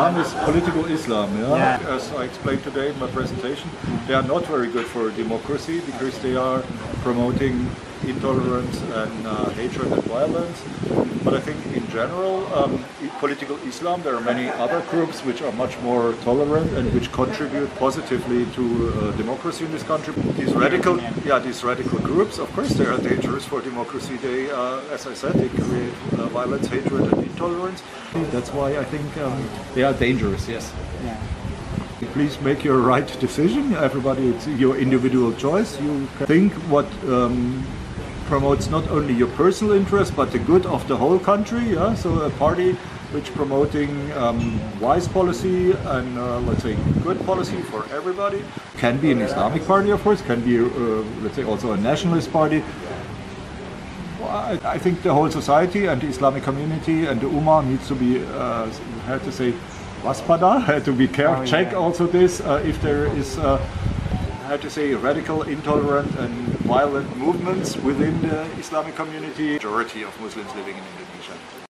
Islam is political Islam. Yeah? Yeah. As I explained today in my presentation, they are not very good for democracy because they are promoting intolerance and uh, hatred and violence. But I think in general, um, political Islam, there are many other groups which are much more tolerant and which contribute positively to uh, democracy in this country. These radical, yeah, these radical groups, of course, they are dangerous for democracy. They, uh, as I said, they create uh, violence, hatred, and intolerance. That's why I think um, they are dangerous. Yes. Yeah. Please make your right decision. Everybody, it's your individual choice. You can think what um, promotes not only your personal interest but the good of the whole country. Yeah, so a party which promoting um, wise policy and uh, let's say good policy for everybody can be an Islamic party, of course. Can be uh, let's say also a nationalist party. Well, I, I think the whole society and the Islamic community and the Ummah needs to be, uh, how to say, waspada, have to be careful, Oh, check yeah. also this, uh, if there is, uh, how to say, radical, intolerant and violent movements within the Islamic community. Majority of Muslims living in Indonesia.